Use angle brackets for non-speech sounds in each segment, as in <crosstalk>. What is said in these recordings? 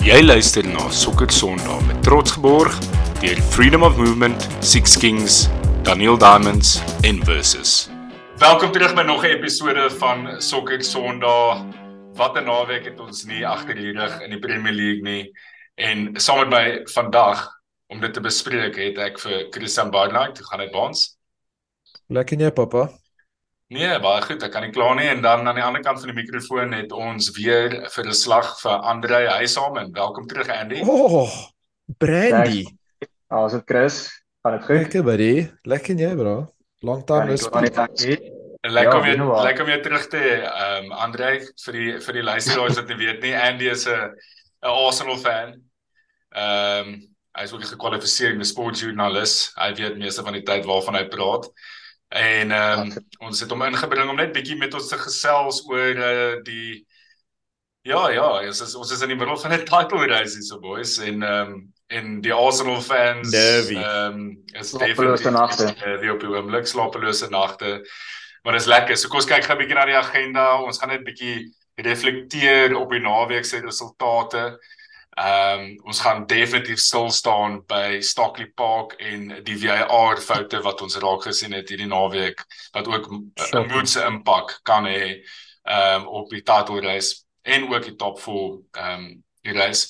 Jy luister na Sokker Sondag met trots geborg deur Freedom of Movement, Six Kings, Daniel Diamonds en Versus. Welkom terug by nog 'n episode van Sokker Sondag. Wat 'n naweek het ons nie agter die rug in die Premier League nie. En saam met my vandag om dit te bespreek het ek vir Christian Barnard, hoe gaan dit by ons? Lekker nie, pappa. Nee, baie goed. Ek kan nie kla nie en dan aan die ander kant van die mikrofoon het ons weer vir 'n slag vir Andre Huysam. Welkom terug Andy. Oh, Brandy. Ja, is dit Chris? Gaan dit goed? Lekker buddy. Lekker nie, bro. Long time no speak. Lekker om Ja, jou lekker om jou terug te hê. Ehm um, Andre vir die vir die luisteraars wat nie weet nie, Andy is 'n 'n Arsenal fan. Ehm um, hy is ook 'n gekwalifiseerde sportjoernalis. Hy weet meeste van die tyd waarvan hy praat. En ehm um, ons het hom ingebring om net bietjie met ons te gesels oor uh, die Ja, ja, ons is ons is in die middel van 'n title race hier so boys en ehm um, en die Arsenal fans ehm um, is Slapelose nagte. nervy op die oomblik, slapelose nagte. Maar dis lekker. So kom ons kyk gou 'n bietjie na die agenda. Ons gaan net bietjie reflekteer op die naweek se resultate. Ehm um, ons gaan definitief stil staan by Stockley Park en die VAR foute wat ons raak gesien het hierdie naweek wat ook 'n moedse impak kan hê ehm um, op die title race en ook die top 4 ehm um, die race.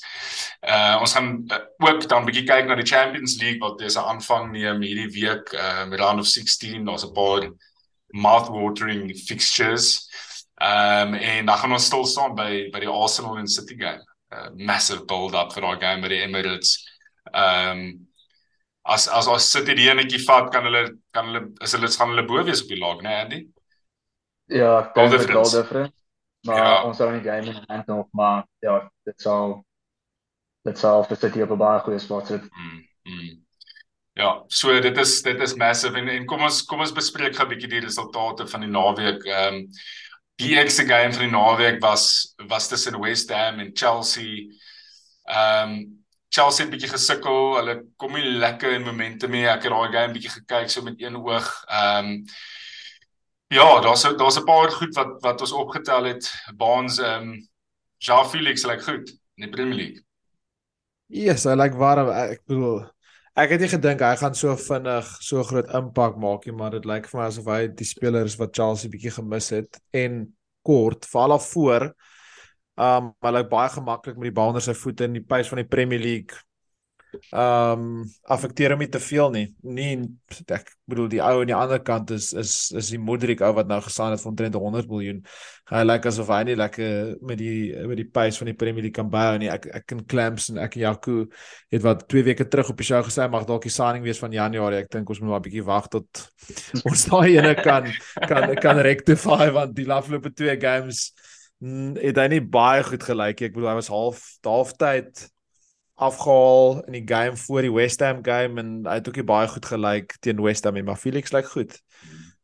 Uh ons gaan uh, ook dan bietjie kyk na die Champions League wat dis 'n aanvang neem hierdie week ehm um, round of 16 daar's 'n paar mouth-watering fixtures. Ehm um, en dan gaan ons stil staan by by die Arsenal en City game. Uh, massive build up vir daai game by die Emirates. Ehm um, as as as City die enetjie vat kan hulle kan hulle is hulle gaan hulle bo wees op die lag, né Andy? Ja, Goal difference. Goal difference. Maar Ja. ons sal nie game in hand nog, maar ja, dit sal dit sal vir City op 'n baie goeie spot sit. Mm, mm. Ja, so dit is dit is massive en en kom ons kom ons bespreek gou 'n bietjie die resultate van die naweek. Ehm um, die eerste game van die naweek was was tussen West Ham en Chelsea. Ehm um, Chelsea het bietjie gesukkel. Hulle kom nie lekker in momentum nie. Ek het daai game bietjie gekyk so met een oog. Ehm um, ja, daar's daar's 'n paar goed wat wat ons opgetel het. Baans ehm um, Ja Felix lyk goed in die Premier League. Yes, hy lyk warm. Ek ek bedoel ek het nie gedink hy gaan so vinnig so groot impak maak nie, maar dit lyk vir my asof hy die spelers wat Chelsea bietjie gemis het en kort val af voor. Um hy lyk baie gemaklik met die bal onder sy voete in die pace van die Premier League. Um affekteer hom nie te veel nie. Nie ek bedoel die ou aan die ander kant is is is die Modric ou wat nou gesaan het vir omtrent 100 miljoen. Hy lyk asof hy nie lekker met die met die pace van die Premier League kan bou nie. Ek ek en Clamps en ek en Jaco het wat 2 weke terug op die show gesê mag dalk die signing wees van Januarie. Ek dink ons moet maar 'n bietjie wag tot <laughs> ons daai ene kan kan kan rectify want die afgelope 2 games mm, het hy nie baie goed gelyk nie. Ek bedoel hy was half halftyd afgehaal in die game voor die West Ham game en hy het ook baie goed gelyk teen West Ham maar Felix lyk goed.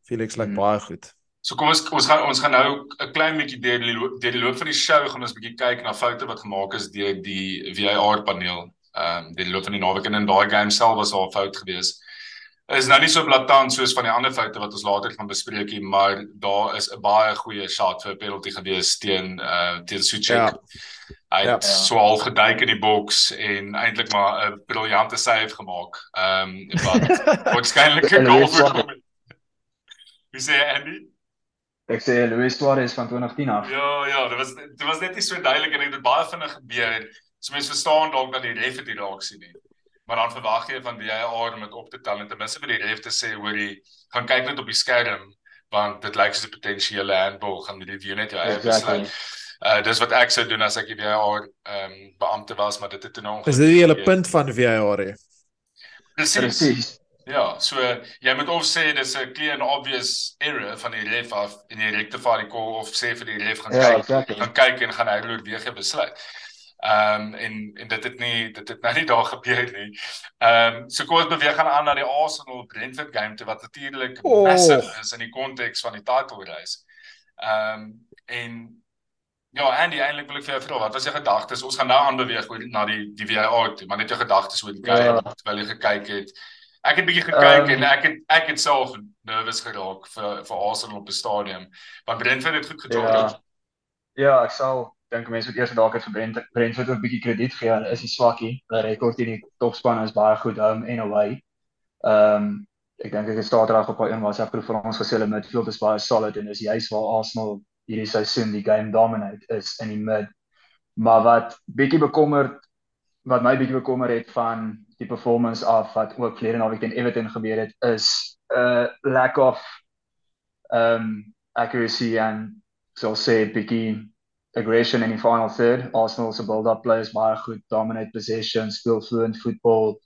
Felix lyk Mm. baie goed. So kom ons ons gaan ons gaan nou 'n klein bietjie deur die deur die loop van die show gaan ons bietjie kyk na foute wat gemaak is deur die VAR paneel. Ehm um, deur die loop van die naweek en in daai game self was daar 'n fout gewees. Is nou nie so blaatant soos van die ander foute wat ons later gaan bespreek nie, maar daar is 'n baie goeie shot vir 'n penalty gewees teen uh teen Suchek. Ja. Hy het Ja. so half geduik in die boks en eintlik maar 'n briljante save gemaak. Ehm um, wat <laughs> waarskynlik 'n goal voorkom. het. Wie sê Andy? Ek sê Luis Suarez van 2010 af. Ja, ja, dit was dit was net nie so duidelik en dit het baie vinnig gebeur. So mense verstaan dalk dat die ref dit raak sien nie. Maar dan verwag jy van VAR om dit op te tel en ten minste vir die ref te sê hoor jy gaan kyk net op die skerm want dit lyk soos 'n potensiële handball gaan die review net jou eie Exactly. besluit. Uh dis wat ek sou doen as ek die VAR ehm um, beampte was, maar dit het toe nou Is dit die hele punt van VAR? hè? Presies. Ja, so jy moet of sê dis 'n clear and obvious error van die ref af en jy rectify die call of sê vir die ref gaan Ja, kyk exactly. gaan kyk en gaan hy oorweeg jy besluit. Ehm um, en en dit het nie dit het nou nie daar gebeur nie. Ehm um, so kom ons beweeg gaan aan na die Arsenal Brentford game toe wat natuurlik Oh. massive is in die konteks van die title race. Ehm um, en ja, Andy, eintlik wil ek vir jou vra, wat was jou gedagtes? Ons gaan nou aanbeweeg oor na die die VAR toe, maar net jou gedagtes oor die game Ja. terwyl jy gekyk het. Ek het bietjie gekyk Ehm. en ek het ek het self nervous geraak vir vir Arsenal op die stadion. Want Brentford het goed gedoen. Ja. Ja, ek sal dink mense moet eers dalk het vir Brent Brentford 'n bietjie krediet gee. Hulle is die swakkie. Hulle rekord in die topspan is baie goed home en away. Ehm um, ek dink ek het Saterdag op 'n WhatsApp groep vir ons gesê hulle midfield is baie solid en is juist waar Arsenal hierdie seisoen die game dominate is in die mid. Maar wat bietjie bekommerd wat my bietjie bekommer het van die performance af wat ook verlede naweek teen Everton gebeur het is 'n uh, lack of um accuracy and so say bietjie aggression in die final third. Arsenal se build-up play is baie goed, dominate possession, speel fluent football.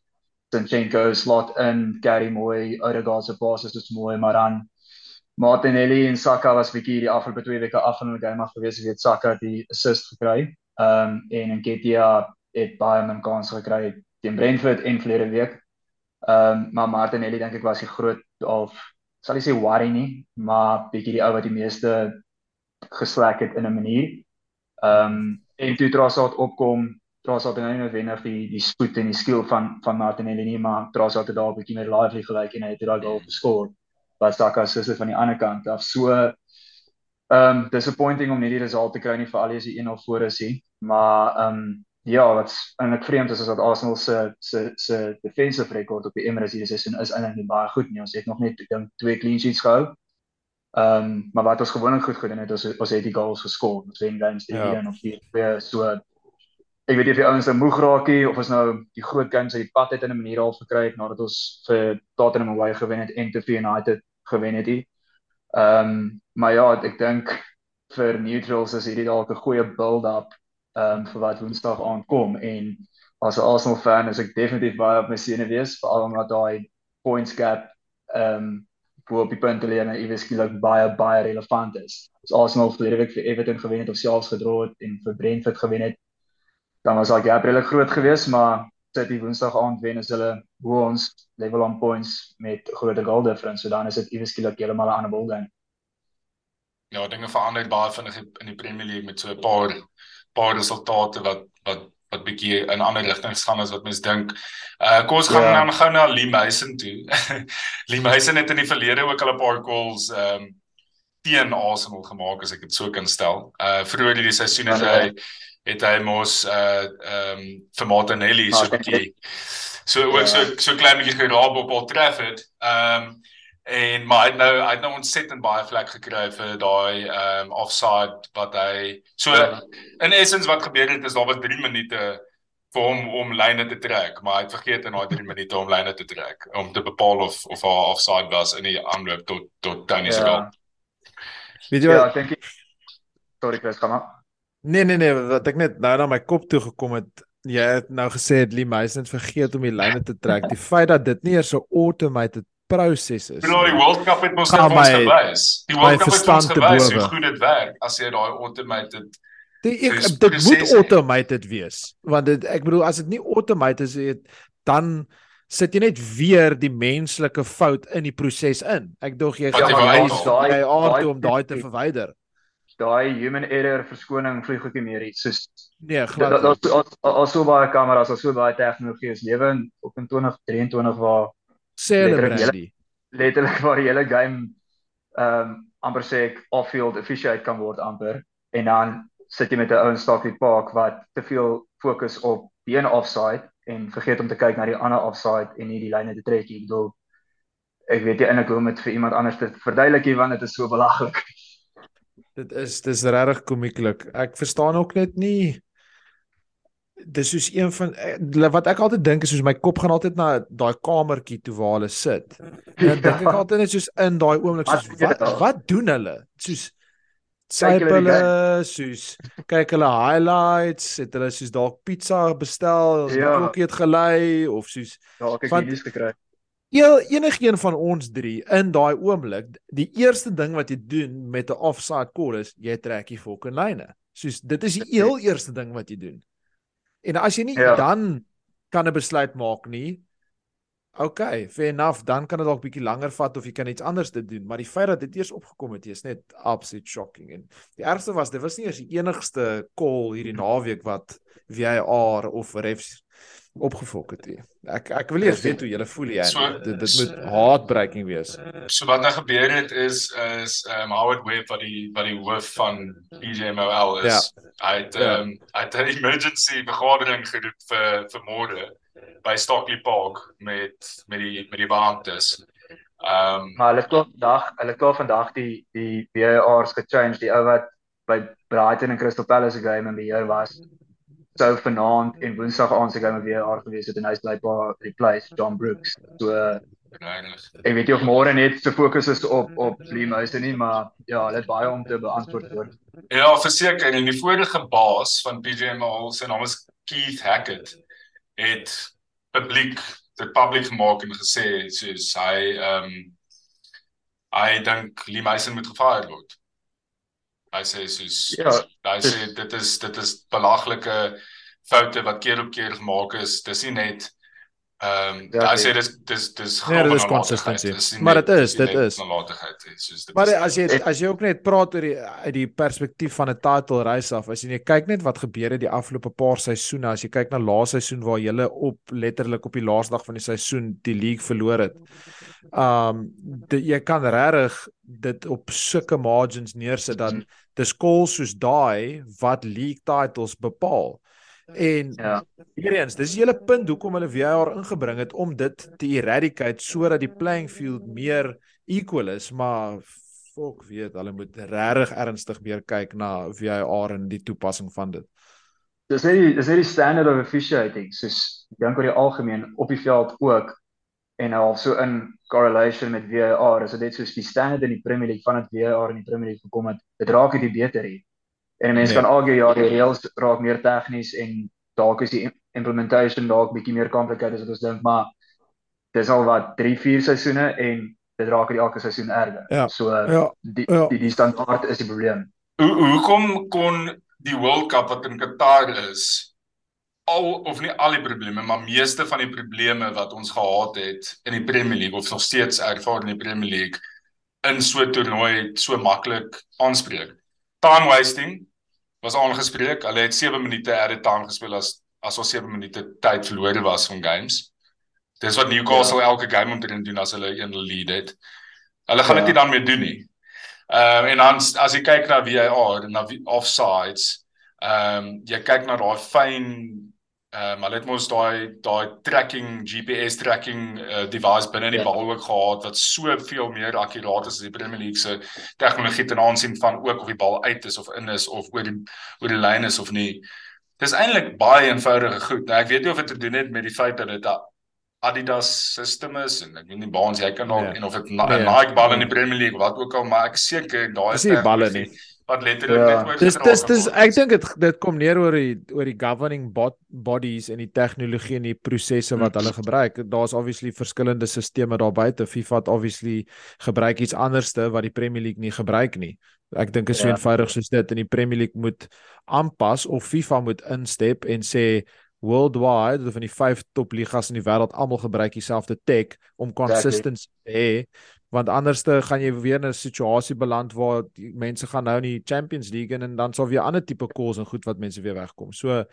Zinchenko slot in, Gary Moy, Odegaard se passes is mooi, maar dan Martinelli en Saka was bietjie die afgelope twee weke af van hulle game af gewees, weet Saka die assist gekry. Um en Nketiah het baie min kans gekry teen Brentford en verlede week. Um maar Martinelli dink ek was die groot of sal ek sê worry nie, maar bietjie die ou wat die meeste geslek het in 'n manier. Um en toe Trossard opkom, Trossard het nou noodwendig die die spoed en die skill van van Martinelli nie, maar Trossard het daar 'n bietjie meer lively gelyk en hy het daai goal geskor. Wat Saka se is van die ander kant af. So um disappointing om nie die resultaat te kry nie vir al die 1-0 voor is hier, maar um ja, wat eintlik vreemd is is dat Arsenal se se se defensive record op die Emirates hierdie seisoen is eintlik nie baie goed nie. Ons het nog net ek dink twee clean sheets gehou. Ehm um, maar wat ons gewoonlik goed gedoen het, ons ons het die goals geskor. Ons wen games 3-1 ja. of 4-2. So ek weet nie of die ouens nou moeg raak nie of ons nou die groot games uit die pad het in 'n manier al gekry het nadat ons vir Tottenham away gewen het en te United gewen het. Ehm um, maar ja, ek dink vir neutrals is hierdie dalk 'n goeie build-up ehm um, vir wat Woensdag aankom en as 'n Arsenal fan is ek definitief baie op my senuwees veral omdat daai points gap ehm um, bo op die punt lê en iewes skielik baie baie relevant is. As Arsenal verlede week vir Everton gewen het of selfs gedra het en vir Brentford gewen het, dan was daai gap redelik groot geweest, maar City Woensdag aand wen as hulle bo ons level on points met groter goal difference, so dan is dit iewes skielik heeltemal 'n ander ballgame. Ja, dinge verander baie vinnig in die Premier League met so 'n paar paar resultate wat wat wat bietjie in ander rigtings gaan as wat mense dink. Uh kom ons gaan. Ja. nou gou na Lee Mason toe. <laughs> Lee Mason het in die verlede ook al 'n paar goals ehm um, teen Arsenal gemaak as ek dit so kan stel. Uh vroeër hierdie seisoen het hy het hy mos uh ehm um, vir Martinelli so bietjie so ook so so klein bietjie geraap op Old Trafford. Ehm um, En maar hy het nou hy het nou ontsettend baie vlek gekry vir daai ehm um, offside wat hy so ja. in essence wat gebeur het is daar was 3 minute vir hom om lyne te trek, maar hy het vergeet in daai 3 minute om lyne te trek om te bepaal of of haar offside was in die aanloop tot tot Tony se ja. goal. Weet jy Ja, ek dink Sorry Chris, kom maar. Nee nee nee, wat ek net nou na my kop toe gekom het Jy het nou gesê Lee Mason het vergeet om die lyne te trek. Die feit dat dit nie eers so automated proses is. Nou die World Cup het mos net ons gewys. Die World Cup het ons gewys hoe goed dit werk as jy daai automated Die ek dit moet automated wees want dit ek bedoel as dit nie automated is het, dan sit jy net weer die menslike fout in die proses in. Ek dog jy gaan hy daai aard om daai te verwyder. Daai human error verskoning vlieg ook nie meer iets soos nee, glad. Daar's al so baie kameras, al so baie tegnologie is lewe in op in 2023 waar sê hulle Brandy. Letterlik waar die hele game ehm um, amper sê ek off-field officiate kan word amper en dan sit jy met 'n ou in Stockley Park wat te veel fokus op die een offside en vergeet om te kyk na die ander offside en nie die lyne te trek nie. Ek bedoel ek weet jy eintlik hoe om dit vir iemand anders te verduidelik hier want dit is so belaglik. Dit is dis regtig komieklik. Ek verstaan ook net nie dis soos een van eh, wat ek altyd dink is soos my kop gaan altyd na daai kamertjie toe waar hulle sit. En dan <laughs> dink ek altyd net soos in daai oomblik soos wat wat doen hulle? Soos syp hulle soos kyk hulle highlights, het hulle soos dalk pizza bestel, as ja. klokkie het gelei of soos Ja, ek het nuus gekry. Ja, enigiemand van ons drie in daai oomblik, die eerste ding wat jy doen met 'n offside call is jy trek die fucking lyne. Soos dit is die heel eerste ding wat jy doen. En as jy nie ja. dan kan 'n besluit maak nie. OK, fair enough, dan kan dit dalk bietjie langer vat of jy kan iets anders te doen, maar die feit dat dit eers opgekom het, is net absolute shocking en die ergste was dit was nie eens die enigste call hierdie naweek wat VAR of refs opgefok het. He. Ek ek wil eers weet hoe julle voel hier. So, dit dit moet heartbreaking wees. So wat nou gebeur het is is um Howard Webb wat die wat die hoof van PGMOL is. Ja. Hy het ja. um hy het 'n emergency vergadering gedoen vir vir môre by Stockley Park met met die met die beamptes. Um maar hulle het vandag hulle het vandag die die VAR's gechange die ou wat by Brighton en Crystal Palace game in beheer was sou vanaand en woensdag aand se game weer aard gewees het en hy's blykbaar replace John Brooks. So ek weet nie of môre net se fokus is op op Liam House nie, maar ja, hulle het baie om te beantwoord word. Ja, verseker en die vorige baas van PGM Hall se naam is Keith Hackett het publiek dit publiek gemaak en gesê soos hy ehm um, hy dink Liam House moet gefire word. Hy sê soos ja, hy sê dit is dit is belaglike foute wat keer op keer gemaak is. Dis nie net ehm um, ja, hy sê dis dis dis nee, dit is consistency. Maar dit is dit is nalatigheid soos dit. Maar as jy as jy ook net praat oor die uit die perspektief van 'n title race af, as jy net kyk net wat gebeur het die afgelope paar seisoene, as jy kyk na laaste seisoen waar jy op letterlik op die laaste dag van die seisoen die league verloor het. Um jy kan regtig dit op sulke margins neersit dan dis calls soos daai wat league titles bepaal. En ja. hierreens, dis die hele punt hoekom hulle VAR ingebring het om dit te eradicate sodat die playing field meer equal is, maar fok weet, hulle moet regtig ernstig weer kyk na VAR en die toepassing van dit. Dis net dis net die standard of officiating, soos dink oor die algemeen op die veld ook en al so in correlation met VAR is dit net soos die standaard in die Premier League van dit VAR in die Premier League gekom het. Dit raak dit beter hier. En mense nee. kan argue ja, die reëls raak meer tegnies en dalk is die implementation dalk bietjie meer complicated as wat ons dink, maar dis al wat 3, 4 seisoene en dit raak die elke seisoen erger. Ja. So ja. die ja. die die standaard is die probleem. Hoe hoekom kon die World Cup wat in Qatar is al of nie al die probleme, maar meeste van die probleme wat ons gehad het in die Premier League of nog steeds ervaar in die Premier League in so 'n toernooi so maklik aanspreek. Time wasting was aangespreek. Hulle het 7 minute added time gespeel as as ons 7 minute tyd verlore was van games. Dis wat Newcastle ja. elke game moet doen as hulle een lead het. Hulle gaan dit ja. nie dan meer doen nie. Ehm uh, en dan as jy kyk na VAR en na offsides, ehm um, jy kyk na daai fyn Ehm um, hulle het mos daai daai tracking GPS tracking uh, device binne in die ja. bal ook gehad wat soveel meer akkuraat is as die Premier League se tegnologie ten aansien van ook of die bal uit is of in is of oor die oor die lyn is of nie. Dis eintlik baie eenvoudige goed. Nou ek weet nie of dit te doen het met die feit dat dit 'n Adidas system is en ek weet nie baans jy kan nog ja. en of dit 'n ja. Nike bal in die Premier League wat ook al maar ek seker daai is nie balle nie wat letterlik ja. net oor dis dis dis ek dink dit dit kom neer oor die oor die governing bot, bodies en die tegnologie en die prosesse wat hulle gebruik. Daar's obviously verskillende stelsels daar buite. FIFA het obviously gebruik iets anderste wat die Premier League nie gebruik nie. Ek dink is so ja. eenvoudig soos dit en die Premier League moet aanpas of FIFA moet instep en sê worldwide of van die vyf top ligas in die wêreld almal gebruik dieselfde tech om consistency te hê want anderste gaan jy weer in 'n situasie beland waar mense gaan nou in die Champions League en, en dan sal weer ander tipe calls en goed wat mense weer wegkom. So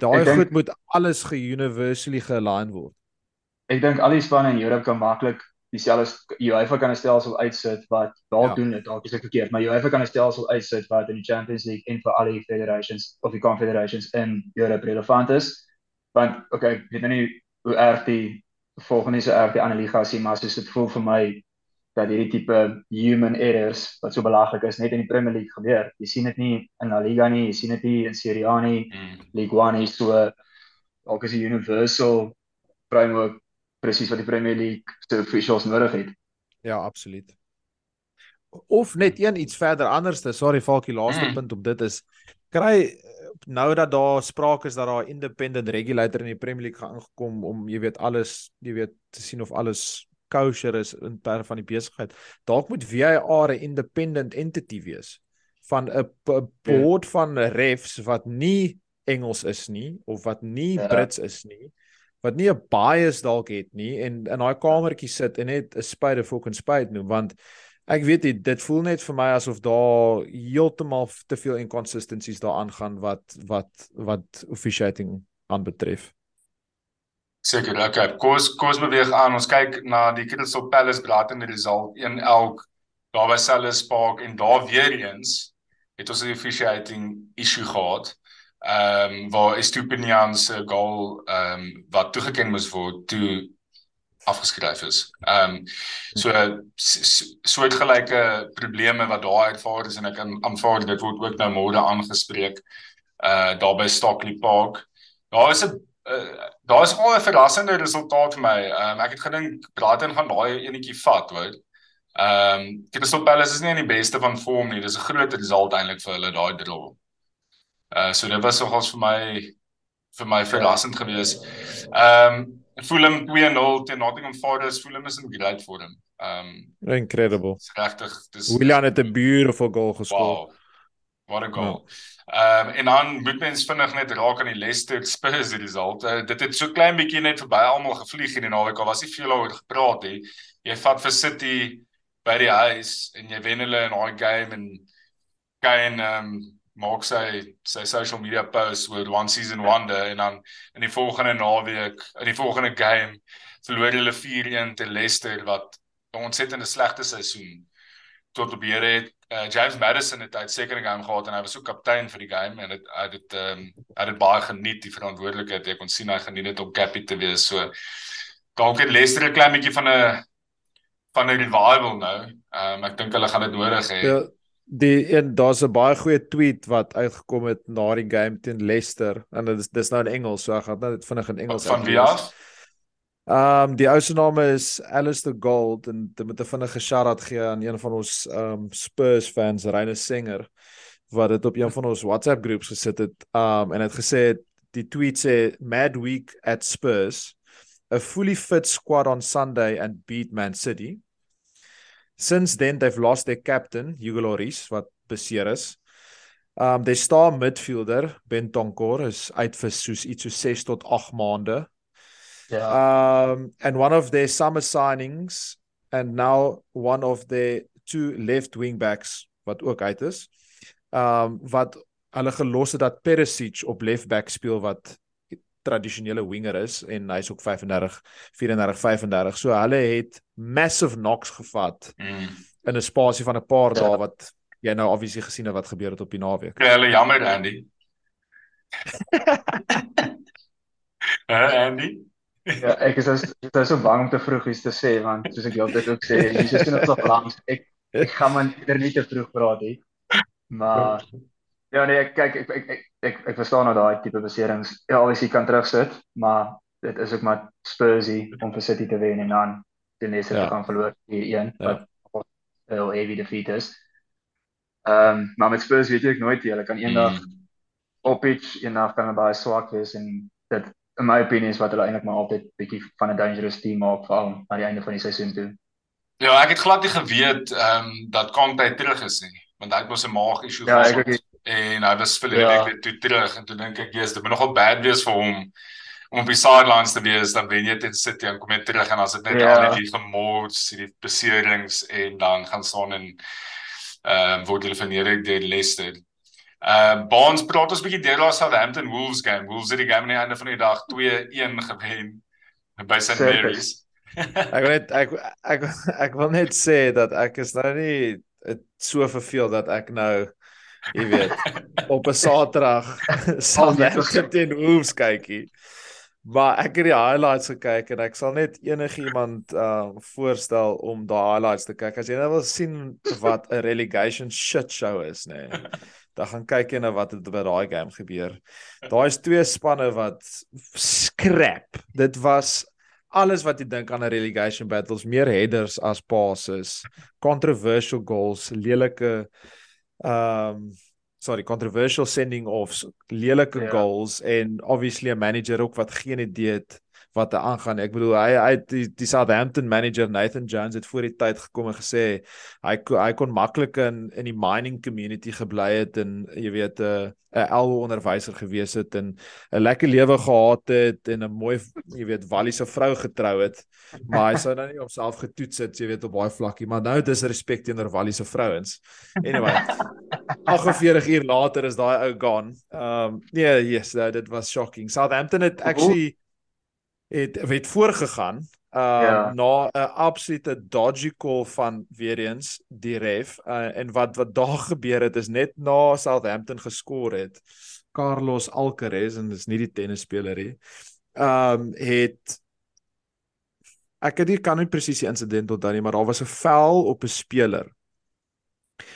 daai goed moet alles ge-universally ge-align word. Ek dink al die spanne in Europa kan maklik dieselfde UEFA kan 'n stelsel uitsit wat dalk ja. doen dit, dalk is ek verkeerd, maar UEFA kan 'n stelsel uitsit wat in die Champions League en vir al die federations of die confederations in Europa relevant is. Want okay, ek weet nou nie hoe erg die volgende se erg die ander ligas is, maar soos dit voel vir my dat hierdie tipe human errors wat so belaglik is net in die Premier League gebeur. Jy sien dit nie in La Liga nie, jy sien dit nie in Serie A nie. Mm. League 1 is so dalk is die universal framework presies wat die Premier League se officials nodig het. Ja, absoluut. Of net een iets verder anderste, sorry Falkie, laaste mm. punt op dit is kry nou dat daar sprake is dat daar 'n independent regulator in die Premier League gaan ingekom om jy weet alles, jy weet te sien of alles kosher is in terme van die besigheid. Dalk moet VAR 'n independent entity wees van 'n board ja. van refs wat nie Engels is nie of wat nie ja. Brits is nie wat nie 'n bias dalk het nie en in daai kamertjie sit en net 'n spade fucking spade noem want ek weet dit dit voel net vir my asof daar heeltemal te veel inconsistencies daar aangaan wat wat wat officiating aanbetref. Seker, okay. Kos kos beweeg aan. Ons kyk na die Crystal Palace Brighton result 1 elk daar by Selhurst Park en daar weer eens het ons 'n officiating issue gehad. Ehm um, waar Estupinian se goal ehm um, wat toegeken moes word toe afgeskryf is. Ehm um, so soortgelyke probleme wat daar uitvaar is en ek aanvaar dit word ook nou môre aangespreek uh daar by Stockley Park. Daar is 'n uh, daar is al 'n verrassende resultaat vir my. Um, ek het gedink Brighton gaan daai enetjie vat, hoor. Ehm um, Crystal Palace is nie in die beste van vorm nie. Dis 'n groot result eintlik vir hulle daai draw. Uh so dit was nogals vir my vir my verrassend geweest. Ehm um, Fulham 2-0 teen Nottingham Forest. Fulham is in great vorm. Ehm um, incredible. Regtig, dis Willian het 'n beautiful goal geskor. Wow. What a goal. Ehm um, en dan moet mens vinnig net raak aan die Leicester Spurs result. Uh, dit het so klein bietjie net verby almal gevlieg in die naweek. Al was nie veel oor gepraat nie. Jy vat vir City by die huis en jy wen hulle in daai game en Kane ehm um, maak sy sy social media post oor one season wonder en dan in die volgende naweek in die volgende game verloor hulle 4-1 te Leicester wat 'n ontsettende slegte seisoen tot op hier het uh, James Madison het uitstekende game gehad en hy was ook kaptein vir die game en dit hy het ehm um, hy het baie geniet die verantwoordelikheid. Ek kon sien hy geniet dit om capie te wees. So dalk het Leicester 'n klein bietjie van 'n van 'n revival nou. Ehm um, ek dink hulle gaan dit nodig hê. Ja die en daar's 'n baie goeie tweet wat uitgekom het na die game teen Leicester en dit is dis nou in Engels so ek gaan dit vinnig in Engels van wie af um, die ou se naam is Alistair Gold en dit moet 'n vinnige shout-out gee aan een van ons ehm um, Spurs fans, Reine Singer wat dit op een van ons WhatsApp groeps gesit het. Ehm um, en het gesê die tweet sê mad week at Spurs, a fully fit squad on Sunday and beat Man City. Since then they've lost their captain, Hugo Lloris wat beseer is. Um their star midfielder, Ben Tonkor is uit vir soos iets so 6 tot 8 maande. Ja. Um and one of their summer signings and now one of their two left wing backs wat ook uit is. Um wat hulle gelos het dat Perisic op left back speel wat tradisionele winger is en hy's ook 35 34 35. So hulle het massive knocks gevat mm. in 'n spasie van 'n paar dae wat jy nou obviously gesien het wat gebeur het op die naweek. Ja, hulle jammer Andy. <laughs> uh, Andy. Ja, ek is as, ek is so bang om te vroeg iets te sê want soos ek altyd ook sê, die seisoen is nog lank. Ek ek gaan maar eerder nie te vroeg praat nie. Maar ja nee, ek kyk ek ek ek ek, ek verstaan nou daai tipe beserings. Ja, obviously kan terugsit, maar dit is ook maar Spursy om vir City te wen en dan die Leicester ja. kan verloor hier een ja. wat heel heavy defeat is. Ehm um, maar met Spurs weet jy ek nooit jy, hulle kan eendag mm. op pitch eendag kan hulle baie swak wees en dit in my opinie is wat hulle eintlik maar altyd bietjie van 'n dangerous team maak veral aan die einde van die seisoen toe. Ja, ek het glad nie geweet ehm um, dat Conte terug is nie, want hy het mos 'n maag issue ja, gehad. Ja, en hy was vir ja. ek toe terug en toe dink ek jy's dit moet nogal bad wees vir hom om op die sidelines te wees dan wen jy teen City en kom jy terug en as dit net ja. al die gemoeds, die beserings en dan gaan staan en ehm uh, word hulle hierdie deur Leicester Uh Bonds praat ons bietjie deur daai Southampton Wolves game. Wolves het die game aan die einde van die dag 2-1 gewen by St Mary's. <laughs> ek wil net ek, ek ek ek wil net sê dat ek is nou nie so verveel dat ek nou jy weet op 'n Saterdag <laughs> Southampton teen Wolves kykie. Maar ek het die highlights gekyk en ek sal net enigiemand uh voorstel om daai highlights te kyk as jy nou wil sien wat 'n relegation shit show is, nê. Nee <laughs> dan gaan kyk jy na wat het by daai game gebeur. Daai is twee spanne wat scrap. Dit was alles wat jy dink aan 'n relegation battles, meer headers as passes, controversial goals, lelike ehm um, sorry, controversial sending offs, lelike yeah. Ja. goals en obviously 'n manager ook wat geen idee het wat er aangaan. Ek bedoel hy hy die, die Southampton manager Nathan Jones het voor die tyd gekom en gesê hy hy kon maklik in in die mining community gebly het en jy weet 'n uh, 'n elwe onderwyser gewees het en 'n lekker lewe gehad het en 'n mooi jy weet Wallie se vrou getrou het. Maar hy sou nou nie op self getoets het, jy weet op baie vlakkie, maar nou dis respek teenoor Wallie se vrouens. Anyway. <laughs> 48 uur later is daai ou gone. Um nee, yes, no, dit was shocking. Southampton het actually het het voorgegaan uh Ja. na 'n absolute dodgy call van weer eens die ref uh, en wat wat daar <laughs> gebeur het is net na Southampton geskor het Carlos Alcaraz en dis nie die tennisspeler nie um het ek het nie kan nie presies die insident onthou nie maar daar was 'n vel op 'n speler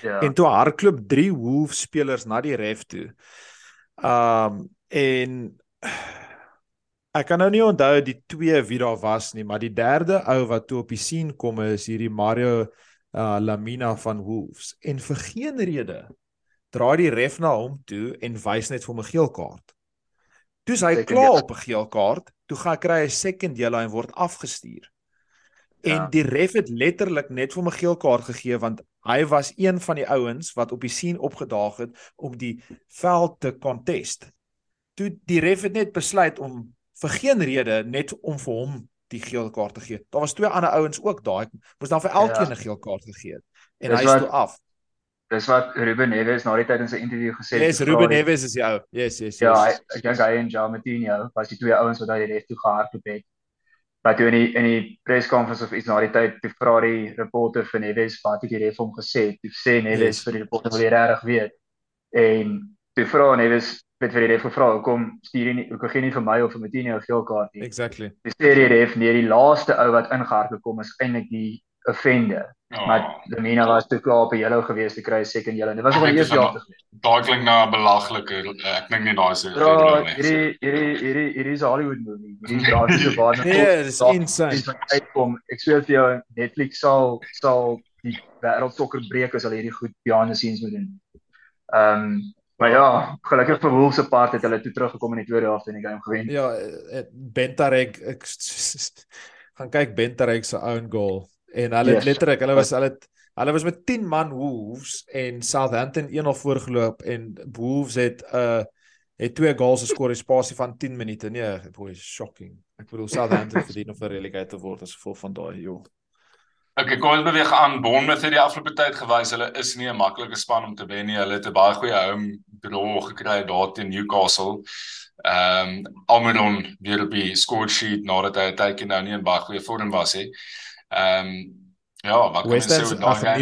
Ja. En toe hardloop drie Wolves spelers na die ref toe. Um en ek kan nou nie onthou die twee wie daar was nie, maar die derde ou wat toe op die scene kom is hierdie Mario uh Lamina van Wolves en vir geen rede draai die ref na hom toe en wys net vir hom 'n geel kaart. Toe's hy Second klaar op 'n geel kaart, toe gaan kry hy 'n second yellow en word afgestuur. En Ja. die ref het letterlik net vir hom 'n geel kaart gegee want hy was een van die ouens wat op die scene opgedaag het om die veld te contest. Toe die ref het net besluit om vir geen rede net om vir hom die geel kaart te gee. Daar was twee ander ouens ook daar. Ek moes dan vir elkeen Ja. 'n geel kaart gegee het. En Dis hy is wat- toe af. Dis wat Ruben Neves na die tyd in sy interview gesê het. Yes, Ruben Neves is die ou. Yes, yes, yes. Ja, hy, ek dink hy en João Moutinho was die twee ouens wat die ref toe gehardloop het. Maar toe in die in die pressconference of iets na die tyd, toe vra die reporter vir Neves wat het die ref hom gesê? Toe sê Neves Yes. vir die reporter wil jy regtig weet. En toe vra Neves het vir die ref gevra, "Hoekom stuur jy nie hoekom gee nie vir my of vir Moutinho 'n geel kaart nie?" Exactly. Sê die ref, "Nee, die laaste ou wat ingehardloop kom is eintlik die offender." Ja. Maar Lamina was te klaar op 'n yellow gewees te kry 'n second yellow. Dit was dink eers jaar gewees. Daai klink na 'n belaglike ek dink nie daai is 'n Bro, nie. hierdie hierdie hierdie hierdie is Hollywood movie. Hierdie draai so baie Nee, dis insane. Dis wat uitkom. Ek sê vir jou Netflix sal sal die wêreld sokker breek as hulle hierdie goed behind the scenes moet doen. Ehm um, maar ja, gelukkig vir Wolves se part het hulle toe teruggekom in die tweede helfte en die game gewen. Ja, eh, Bentarek ek gaan kyk Bentarek se own goal en hulle Yes. letterlik hulle was hulle hulle was met 10 man Wolves en Southampton 1-0 voorgeloop en Wolves het uh het twee goals geskor in spasie van 10 minute. Nee, boy, shocking. Ek bedoel Southampton <laughs> verdien om vir relegate te word as gevolg van daai joh. Okay, kom ons beweeg aan. Bournemouth het die afgelope tyd gewys hulle is nie 'n maklike span om te wen nie. Hulle het 'n baie goeie home draw gekry daar teen Newcastle. Ehm um, Almiron weer op die score sheet nadat hy 'n tydjie nou nie in baie goeie vorm was nie. Ehm um, ja, wat kan West ons sê oor daai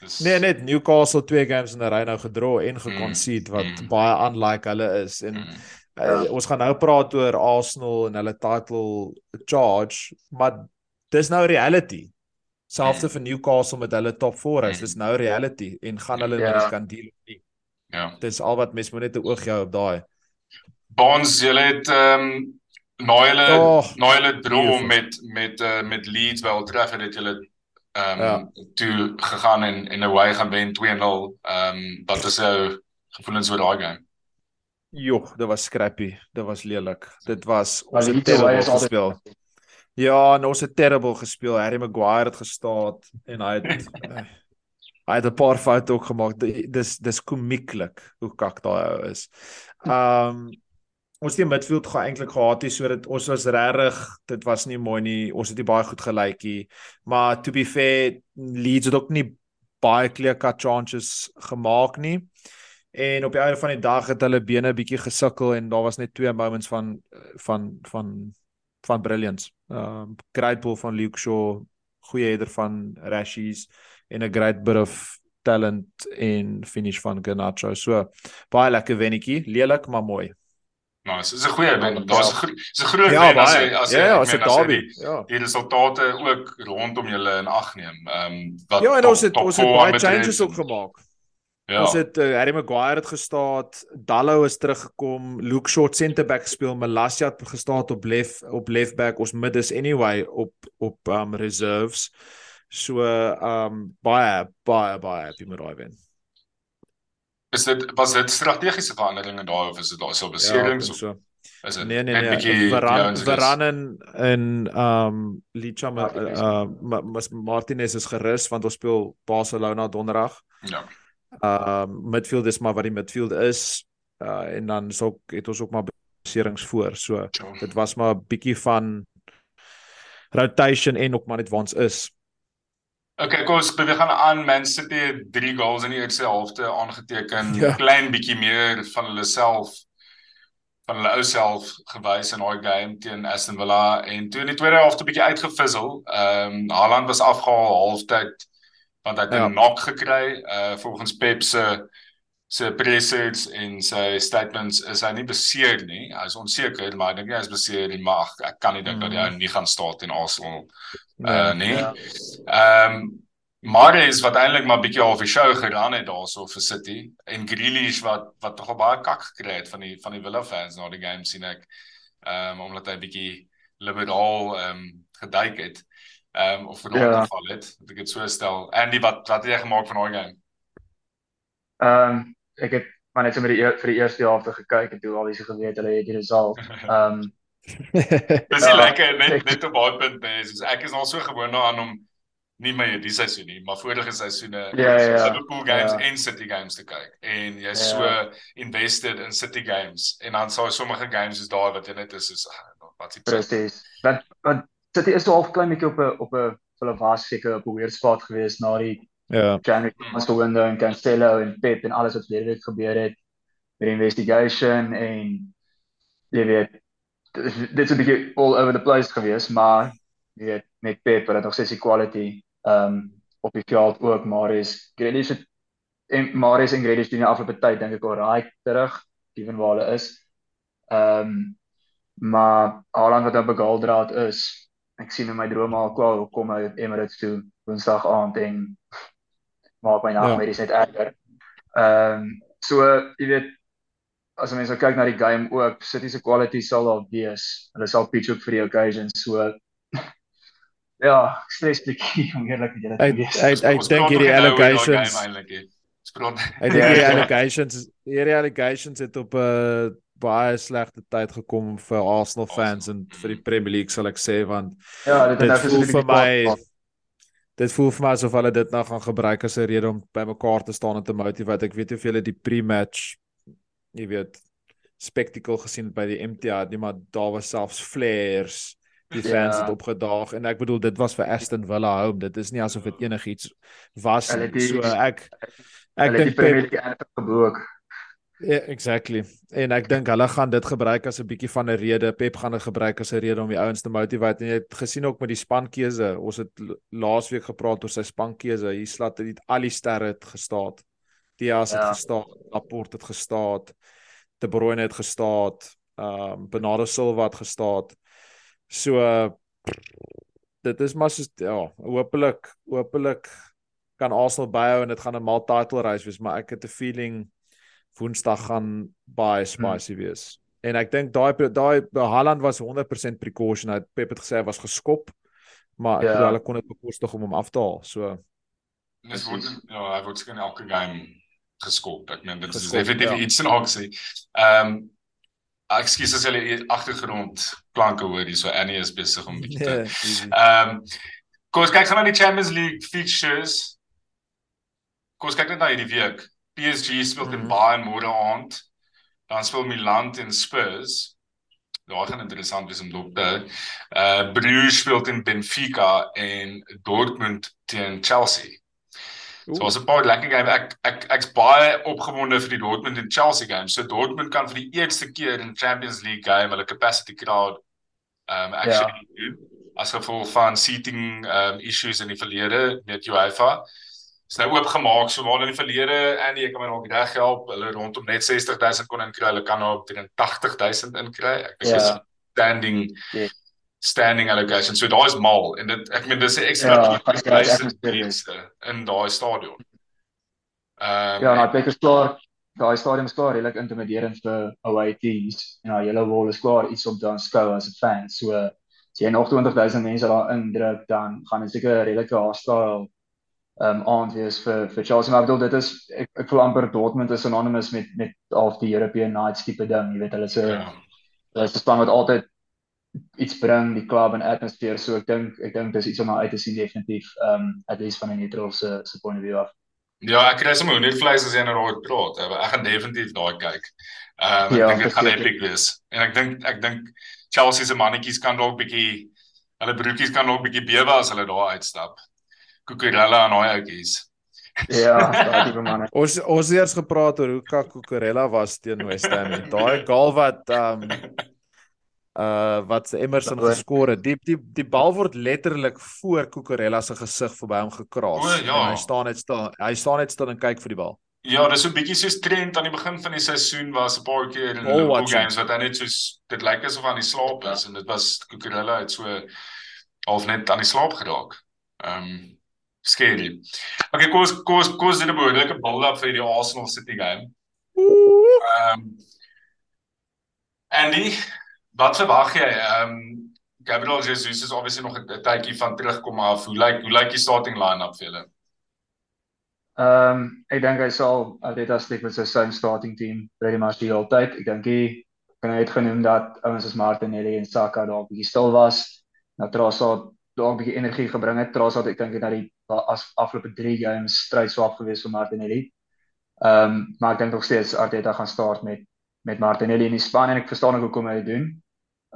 Dis- Nee, net Newcastle twee games in 'n ry nou gedraw en geconcede wat mm. baie unlike hulle is en Mm. Uh, ons gaan nou praat oor Arsenal en hulle title charge, maar dis nou reality. Selfs vir Newcastle met hulle top 4 is, dis nou reality en gaan hulle Ja. met dit kan deel of nie. Ja. Dis al wat mens moet net 'n oog hou op daai. Bonds, julle het ehm um, na julle Oh, na julle draw beautiful. met met uh, met Leeds by Old Trafford het julle ehm um, Ja. toe gegaan en en away gaan wen 2-0. Ehm um, wat is jou gevoelens oor daai game? Joh, dit was scrappy. Dit was lelik. Dit was ons het altyd gespeel. Ja, en ons het terrible gespeel. Harry Maguire het gestaan en hy het <laughs> eh, hy het 'n paar foute ook gemaak. Di- Dis dis komieklik hoe kak daai ou is. Um ons die midfield gaan eintlik gehad het sodat ons was regtig dit was nie mooi nie. Ons het nie baie goed gelyk nie. Maar to be fair, Leeds het ook nie baie clear cut chances gemaak nie. En op die einde van die dag het hulle bene bietjie gesukkel en daar was net twee moments van van van van brilliance. Um great ball van Luke Shaw, goeie header van Rashies en 'n great bit of talent en finish van Garnacho. So baie lekker wennetjie, lelik maar mooi. Nice. Dis 'n goeie wen. Daar's 'n dis 'n groot Ja, wen as jy as jy Ja, ja, as daarby. die- Ja. die resultate ook rondom julle in ag neem. Ehm um, wat Ja, en ons het ons het baie changes ook gemaak. Ja. Ons het uh, Harry Maguire het gestaan, Dallo is teruggekom, Luke Shaw het center back gespeel, Malasia het gestaan op left op left back, ons mid is anyway op op um reserves. So um baie baie baie happy met daai wen. Is dit was dit strategiese veranderinge daar of is dit daar so Ja, ek beserings dink of so. is dit Nee nee nee, bietjie Varan is- Varan en en um Licha Martinez. uh, Ma- Martinez is gerus want ons speel Barcelona donderdag. Ja. Ehm midfield is maar wat die midfield is. Uh en dan is ook het ons ook maar beserings voor. So Sure. dit was maar 'n bietjie van rotation en ook maar net waar ons is. Okay, kom ons beweeg aan aan Man City 3 goals in die eerste helfte aangeteken. Ja. Klein bietjie meer van hulle self van hulle ou self gewys in daai game teen Aston Villa en toe in die tweede helfte bietjie uitgevissel. Ehm um, Haaland was afgehaal halftyd want hy het 'n ja. knock gekry uh volgens Pep se se presets en sy statements is hy nie beseer nie. Hy is onseker, maar ek dink hy is beseer nie, maar ek kan nie dink mm. dat hy nie gaan staan teen Arsenal uh nee. Ja. Ehm um, Mares wat eintlik maar bietjie half die show gedaan het daarso vir City en Grealish wat wat tog baie kak gekry het van die van die Villa fans na die game sien ek ehm um, omdat hy bietjie liberaal ehm um, geduik het ehm um, of vanaand ja. geval het. Ek het so stel. Andy wat wat het jy gemaak van daai game? Ehm um, ek het maar net so met die vir die eerste helfte gekyk en toe al wie se geweet hulle het die result. <laughs> Ehm um, <laughs> Dis ja, lekker net ek, net op baie punt nee, soos ek is al so gewoond daaraan om nie meer die seisoen nie, maar vorige seisoene ja, ja, ja, Liverpool games ja. en City games te kyk. En jy's ja. so invested in City games en dan sou sommige games is daar wat jy net is soos ah, wat s'ie Presies. Want want City is half klein bietjie op 'n op 'n hulle was seker op 'n weird spot geweest na die ja. January transfer window en Cancelo en Pep en alles wat verlede week gebeur het met die investigation en jy weet dit is 'n bietjie all over the place geweest, maar jy weet met Pep wat nog steeds quality ehm um, op die veld ook, maar is Grealish het en Marius en Grealish doen die afgelope tyd dink ek al raai terug, ewen waar hulle is. Ehm um, maar Haaland wat op 'n goaldraad is, ek sien in my drome al kwal kom hy op Emirates toe Woensdag aand en maak my nagmerries ja. net erger. Ehm um, so jy weet as mense kyk na die game ook City se quality sal daar wees. Hulle sal pitch ook vir die occasion so <laughs> ja, stres bietjie <laughs> om eerlik met julle te wees. Ek ek dink hierdie allegations Ek dink hierdie allegations hierdie allegations het op 'n uh, eh, baie slegte tyd gekom vir Arsenal fans en vir die Premier League sal ek sê want ja, dit het nou vir my dit voel vir my asof hulle dit nou gaan gebruik as 'n rede om by mekaar te staan en te motiveer. Ek weet nie of julle die pre-match jy weet spectacle gesien by die MTA nie, maar daar was selfs flares die fans ja. het opgedaag en ek bedoel dit was vir Aston Villa home. Dit is nie asof dit enigiets was nie. So ek ek dink Pep het gebroek. Ja, yeah, exactly. En ek dink hulle gaan dit gebruik as 'n bietjie van 'n rede. Pep gaan dit gebruik as 'n rede om die ouens te motiveer. En jy het gesien ook met die spankeuse. Ons het laasweek gepraat oor sy spankeuse. Hier slat dit al die sterre het gestaan. Diaz ja. het gestaan, Laporte het gestaan, De Bruyne het gestaan, ehm um, Bernardo Silva het gestaan. So uh, dit is maar so ja, hopelik, hopelik kan Arsenal byhou en dit gaan 'n mal title race wees, maar ek het 'n feeling Woensdag gaan baie hmm. spicy hmm. wees. En ek dink daai daai Haaland was 100% precaution. Hy Pep het gesê hy was geskop, maar ja. hulle kon dit bekostig om hom af te haal. So dis word ja, hy word skien elke game geskop. Ek meen dit is definitief ja. iets in aksie. Ehm um, ekskuus as jy agtergrond klanke hoor hier so Annie is besig om bietjie te <laughs> ehm um, kom ons kyk gaan na die Champions League fixtures. Kom ons kyk net na hierdie week. PSG speel teen mm. Bayern môre aand. Dan speel Milan teen Spurs. Daar gaan interessant wees om dop te. Uh Bruges speel teen Benfica en Dortmund teen Chelsea. Oeh. So as 'n paar lekker game ek ek ek's baie opgewonde vir die Dortmund en Chelsea game. So Dortmund kan vir die eerste keer in Champions League game hulle capacity crowd um actually ja. doen as gevolg van seating um issues in die verlede met UEFA is nou oopgemaak so waar in die verlede en ek kan my dalk reg help hulle rondom net 60000 kon inkry hulle kan nou op 80000 inkry ek is yeah. Ja. standing yeah. Ja. standing allocation so daar is mal en dit ek meen dis 'n ekstra ja, in daai stadion ehm um, ja nou ek is klaar daai stadion is klaar redelik intimiderend vir away teams en nou hele wol is klaar iets om te aanskou as 'n fan so as jy nog 20000 mense daar indruk dan gaan dit seker 'n redelike hostile um, aand wees vir vir Chelsea maar ek bedoel dit is ek ek voel amper Dortmund is synonymous met met half die European Nights tipe ding jy weet hulle se ja. hulle is 'n span wat altyd iets bring die klub en atmosfeer so ek dink ek dink dis iets om uit te sien definitief ehm um, at least van 'n neutral se se point of view af Ja, ek kry sommer net vleis as jy nou daar praat. Ek gaan definitief daai kyk. Ehm um, ek ja, dink dit gaan epic wees. En ek dink ek dink Chelsea se mannetjies kan dalk bietjie hulle broekies kan dalk bietjie bewe as hulle daar uitstap. Kukurella en daai outjies. Ja, <laughs> daai tipe manne. Ons ons het eers gepraat oor hoe Kakukarela was teen West Ham. Daai goal wat um uh wat Emerson geskor het. Die die die bal word letterlik voor Kukarela se gesig verby hom gekraas. O, ja. En hy staan net stil. Hy staan net stil en kyk vir die bal. Ja, dis so 'n bietjie soos trend aan die begin van die seisoen was 'n paar keer in Ball Liverpool games wat hy net soos dit lyk asof hy aan die slaap is en dit was Cucurella het so half net aan die slaap geraak. Ehm um, scary. Okay, kom ons kom ons kom ons doen 'n behoorlike build-up vir die Arsenal City game. Ehm um, Andy, wat verwag jy? Ehm um, Gabriel Jesus is obviously nog 'n tydjie van terugkom af. Hoe lyk hoe lyk die starting line-up vir julle? Ehm um, ek dink hy sal Arteta steek met sy same starting team pretty much die hele tyd. Ek dink hy kan hy het genoem dat ouens soos Martinelli en Saka daar 'n bietjie stil was. Nou Trossard daar 'n bietjie energie gebring het. Trossard ek dink het na die as afgelope 3 games stryd swak gewees vir Martinelli. Ehm um, maar ek dink nog steeds Arteta gaan start met met Martinelli in die span en ek verstaan ook hoekom hy dit doen.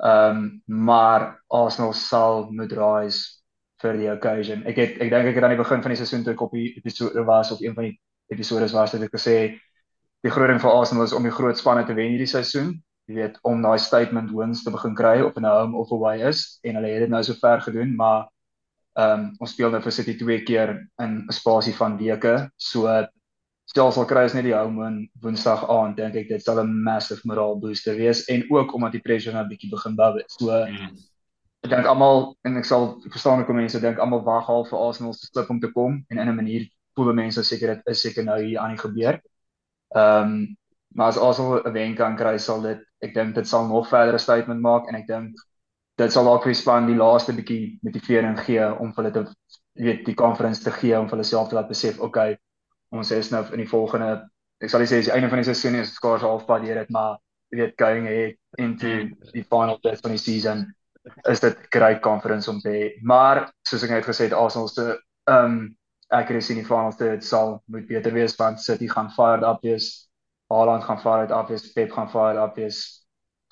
Ehm um, maar Arsenal sal moet rise vir die occasion. Ek het ek dink ek het aan die begin van die seisoen toe ek op die episode was of een van die episodes was het ek gesê die groot ding vir Arsenal is om die groot spanne te wen hierdie seisoen. Jy weet om daai statement wins te begin kry op 'n home of away is en hulle het dit nou so ver gedoen, maar ehm um, ons speel nou vir City twee keer in 'n spasie van weke. So selfs al kry ons net die home win Woensdag aand, dink ek dit sal 'n massive moral booster wees en ook omdat die pressure nou 'n bietjie begin bou het. So Mm. ek dink almal en ek sal ek verstaan hoekom mense dink almal wag al vir Arsenal se slip om te kom en in 'n manier voel mense seker dit is seker nou hier aan die gebeur. Ehm um, maar as Arsenal 'n wen kan kry sal dit ek dink dit sal nog verdere statement maak en ek dink dit sal dalk vir die span die laaste bietjie motivering gee om vir hulle te weet die conference te gee om vir hulle self te laat besef okay ons is nou in die volgende ek sal nie sê dis die einde van die seisoen is skaars halfpad deur dit maar weet going ahead into die final bit van die season is dit great conference om te hê. Maar soos ek net gesê het, Arsenal se um, accuracy in die finals dit sal moet beter wees want City gaan fired up wees. Haaland gaan fired up wees, Pep gaan fired up wees.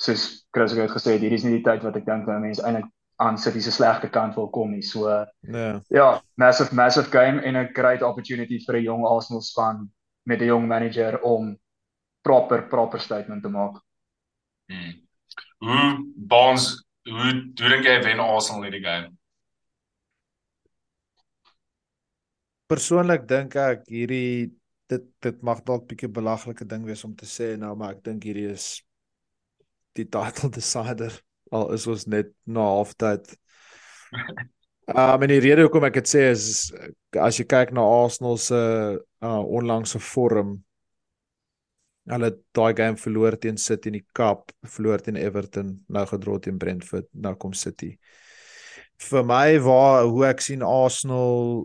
Soos Chris het gesê, hierdie is nie die tyd wat ek dink dat mense eintlik aan City se slegte kant wil kom nie. So Ja. ja, massive massive game en 'n great opportunity vir 'n jong Arsenal span met 'n jong manager om proper proper statement te maak. Mm. Hoe Bonds hoe hoe dink jy wen Arsenal hierdie game? Persoonlik dink ek hierdie dit dit mag dalk bietjie belaglike ding wees om te sê nou, maar ek dink hierdie is die title decider al is ons net na halftyd. <laughs> Um en die rede hoekom ek dit sê is as jy kyk na Arsenal se uh, onlangse vorm hulle het daai game verloor teen City in die Cup, verloor teen Everton, nou gedra teen Brentford, nou kom City. Vir my waar hoe ek sien Arsenal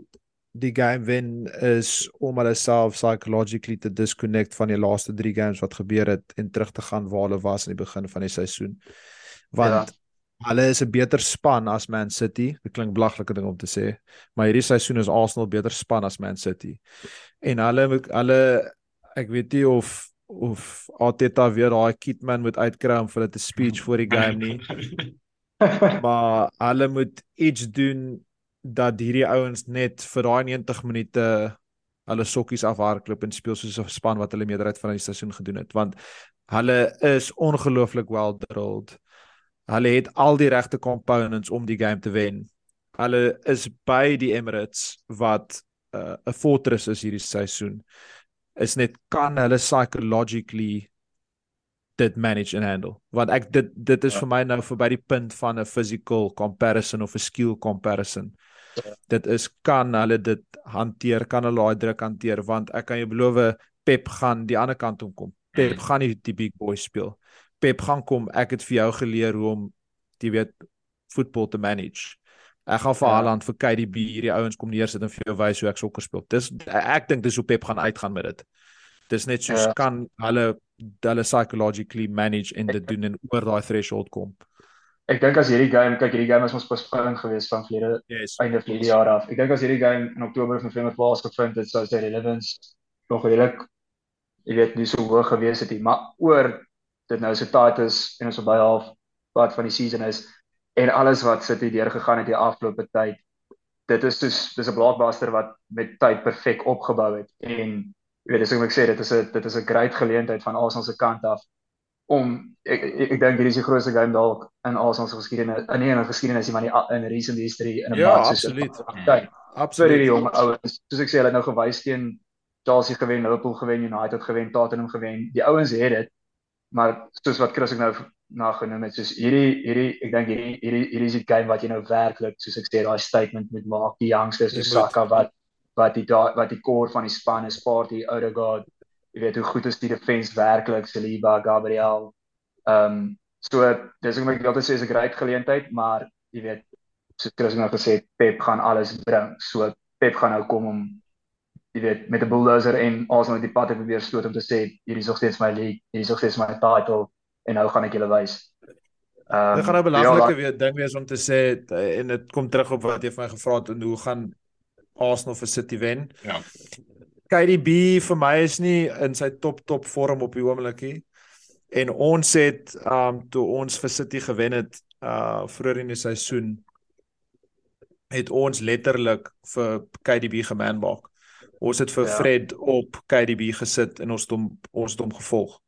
die game wen is om hulle self psychologically te disconnect van die laaste 3 games wat gebeur het en terug te gaan waar hulle was aan die begin van die seisoen. Want ja. hulle is 'n beter span as Man City. Dit klink belaglike ding om te sê, maar hierdie seisoen is Arsenal beter span as Man City. En hulle hulle ek weet nie of of Arteta weer daai kitman moet uitkry om vir hulle te speech voor die game nie. <laughs> maar hulle moet iets doen dat hierdie ouens net vir daai 90 minute hulle sokkies afhardloop en speel soos 'n span wat hulle meerderheid van die seisoen gedoen het want hulle is ongelooflik well drilled. Hulle het al die regte components om die game te wen. Hulle is by die Emirates wat 'n uh, 'n fortress is hierdie seisoen. Is net kan hulle psychologically dit manage and handle. Want ek dit dit is ja. vir my nou verby die punt van 'n physical comparison of 'n skill comparison. Dit is kan hulle dit hanteer, kan hulle daai druk hanteer want ek kan jou beloof Pep gaan die ander kant toe kom. Pep mm. gaan nie die big boy speel. Pep gaan kom, ek het vir jou geleer hoe om jy weet voetbal te manage. Ek gaan vir ja. Haaland vir KDB hierdie ouens kom neersit en vir jou wys hoe ek sokker speel. Dis ek dink dis hoe Pep gaan uitgaan met dit. Dis net soos ja. kan hulle hulle psychologically manage en dit doen en oor daai threshold kom. Ek dink as hierdie game, kyk hierdie game was ons postponing geweest van vlede yes, einde van die jaar af. Ek dink as hierdie game in Oktober of November plaasgevind het, sou sy relevance nog redelik jy weet nie so hoog gewees het nie, maar oor dit nou so tight is en ons op baie half wat van die season is en alles wat sit hier deur gegaan het die afgelope tyd dit is soos dis 'n blockbuster wat met tyd perfek opgebou het. En jy weet dis hoe ek sê dit is 'n dit is 'n great geleentheid van Arsenal se kant af om ek ek, ek dink hierdie is die grootste game dalk in Arsenal se geskiedenis in nie in geskiedenis nie maar in, in recent history in 'n Ja, match soos absoluut. tyd vir Absoluut. hierdie jong ouens soos ek sê hulle het nou gewys teen Chelsea gewen, Liverpool gewen, United gewen, Tottenham gewen. Die ouens het dit. Maar soos wat Chris ek nou na genoem het, soos hierdie hierdie ek dink hierdie hierdie hierdie is die game wat jy nou werklik soos ek sê daai statement moet maak die youngsters soos. Saka wat wat die wat die core van die span is, Partey, Odegaard. Jy weet hoe goed is die defense werklik, Saliba, Gabriel. Ehm um, so dis ek moet altyd sê is 'n great geleentheid, maar jy weet soos Chris nou gesê het, Pep gaan alles bring. So Pep gaan nou kom om jy weet met 'n bulldozer en Arsenal die pad te probeer stoot om te sê hierdie is nog steeds my league, hierdie is nog steeds my title en nou gaan ek julle wys. Ehm Dit gaan nou ja, belangrike weer ding wees om te sê en dit kom terug op wat jy van my gevra het en hoe gaan Arsenal vir City wen? Ja. KDB vir my is nie in sy top top vorm op die oomblik nie. En ons het um toe ons vir City gewen het uh vroeër in die seisoen het ons letterlik vir KDB gemanbak. Ons het vir Ja. Fred op KDB gesit en ons het hom ons het hom gevolg.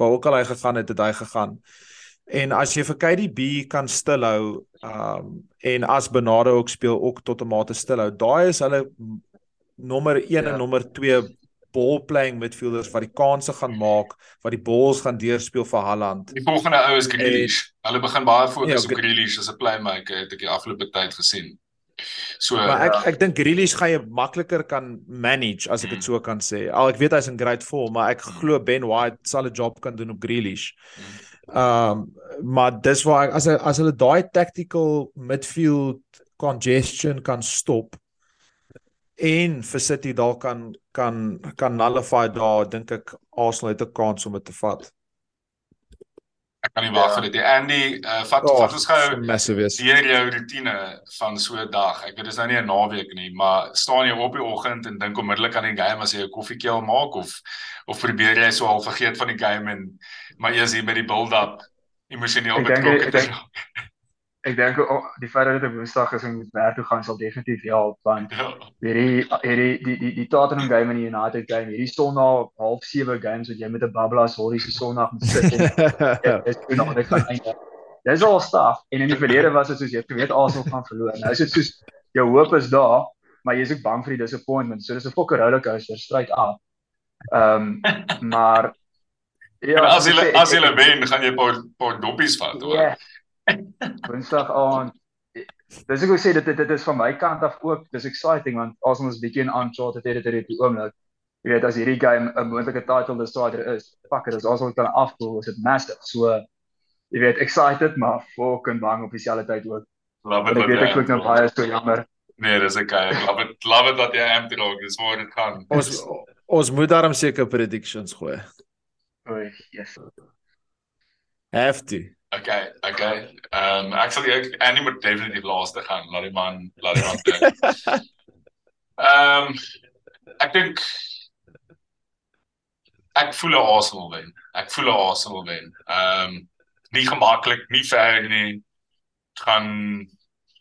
Waar ook al hy gegaan het, het hy gegaan. En as jy vir KDB kan stilhou, um en as Bernardo ook speel ook tot 'n mate stilhou, daai is hulle nommer 1 Ja. en nommer 2 ball playing midfielders wat die kansse gaan maak, wat die balls gaan deurspeel vir Haaland. Die volgende ou is Grealish. Hulle begin baie fokus Ja, op Grealish as 'n playmaker het ek die afgelope tyd gesien. So Maar ek Ja. ek dink Grealish gaan jy makliker kan manage as ek dit so kan sê. Al ek weet hy's in great form, maar ek glo Ben White sal 'n job kan doen op Grealish. Um maar dis waar ek as as hulle daai tactical midfield congestion kan stop en vir City dalk kan kan kan nullify daar dink ek Arsenal het 'n kans om dit te vat. ek kan nie wag Ja. vir dit. nie. Andy, uh, vat Oh, vat ons gou deur jou rotine van so 'n dag. Ek weet dis nou nie 'n naweek nie, maar staan jy op die oggend en dink onmiddellik aan die game as jy 'n koffiekeel maak of of probeer jy so al vergeet van die game en maar eers hier by die build-up emosioneel betrokke te raak. Ek dink oh, die feit dat dit op Woensdag is en moet werk toe gaan sal definitief help want Ja. hierdie hierdie die die die Tottenham game en die United game, hierdie Sondag half 7 games wat jy met 'n bablas hoor hierdie Sondag moet sit en <laughs> dis toe nog net gaan eindig. Dis al staf en in die verlede was dit soos jy geweet Arsenal gaan verloor. Nou is dit soos jou hoop is daar, maar jy is ook bang vir die disappointment. So dis 'n fokker rollercoaster straight up. Ehm <laughs> maar ja, En as ek- as hulle wen, gaan jy 'n paar paar doppies vat hoor. Ja. Woensdag aand. Dis ek wil sê dit dit, dit is van my kant af ook dis exciting want Arsenal is bietjie in uncharted territory op die oomblik. Jy weet as hierdie game 'n moontlike title decider is, fuck it, as Arsenal kan afkoel, is dit massive. So jy weet excited maar fucking bang op dieselfde tyd ook. Love it. ek weet ek klink nou baie so jammer. Nee, dis okay. Ek love it. Love it dat jy amped raak. Dis waar dit gaan. ons ons moet daarom seker predictions gooi. Oei, yes. To. Okay, okay. Ehm um, ek sal ek Andy moet definitief laaste gaan. Laat die man, laat die man doen. Ehm <laughs> um, ek dink ek voel 'n Arsenal wen. Ek voel 'n Arsenal wen. Ehm um, nie gemaklik, nie ver nie. Gaan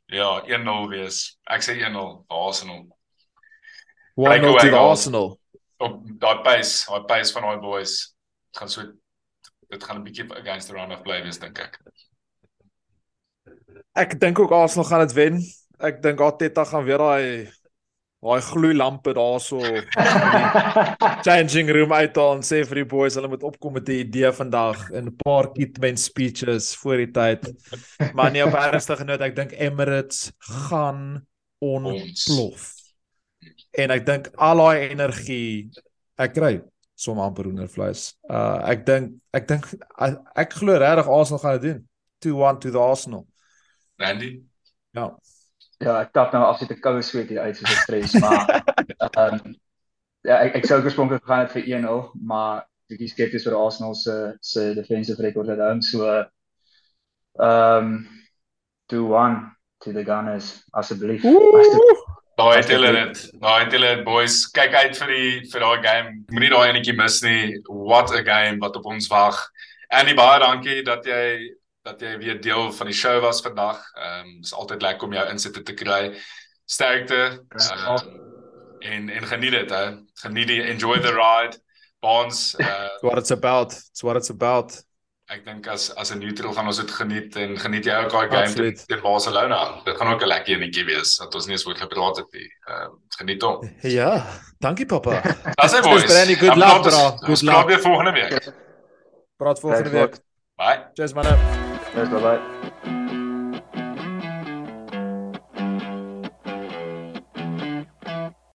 ja, 1-0 wees. Ek sê 1-0 vir Arsenal. Why not. Arsenal? Op daai pace, daai pace van daai boys gaan so dit gaan 'n bietjie against the run of play wees dink ek. Ek dink ook Arsenal gaan dit wen. Ek dink Arteta gaan weer daai daai gloeilampe daarso in <laughs> changing room uithaal en sê vir die boys hulle moet opkom met 'n idee vandag en 'n paar kitman speeches voor die tyd. Maar nie op ernstige noot, ek dink Emirates gaan ontplof. En ek dink al daai energie ek kry som amper hoendervleis. Uh ek dink ek dink ek, ek glo regtig Arsenal gaan dit doen. 2-1 to the Arsenal. Randy Ja. Ja, ek tap nou af sit 'n koue sweet hier uit soos ek stres, maar ehm um, ja, ek ek sou oorspronklik gegaan het vir 1-0, maar bietjie skepties vir Arsenal se se defensive record at home, so ehm um, 2-1 to the Gunners asseblief. Asseblief. Daai het hulle dit-. Daai het hulle dit, boys. Kyk uit vir die vir daai game. Moenie daai enetjie mis nie. What a game wat op ons wag. Annie baie dankie dat jy dat jy weer deel van die show was vandag. Ehm um, is altyd lekker om jou insette te kry. sterkte. Uh, en en geniet dit hè. Geniet die enjoy the ride. Bonds uh <laughs> what it's about. It's what it's about. Ek dink as as 'n neutral gaan ons dit geniet en geniet jy ook daai game teen teen Barcelona. Dit gaan ook 'n lekker enetjie wees dat ons nie eens oor gepraat het nie. Ehm geniet hom. <laughs> Ja, dankie pappa. As hy boys. Brandy, good luck, praat. Ons Good praat luck. weer volgende week. Praat volgende Thanks, week. Bye. Cheers manne. Yes, bye bye.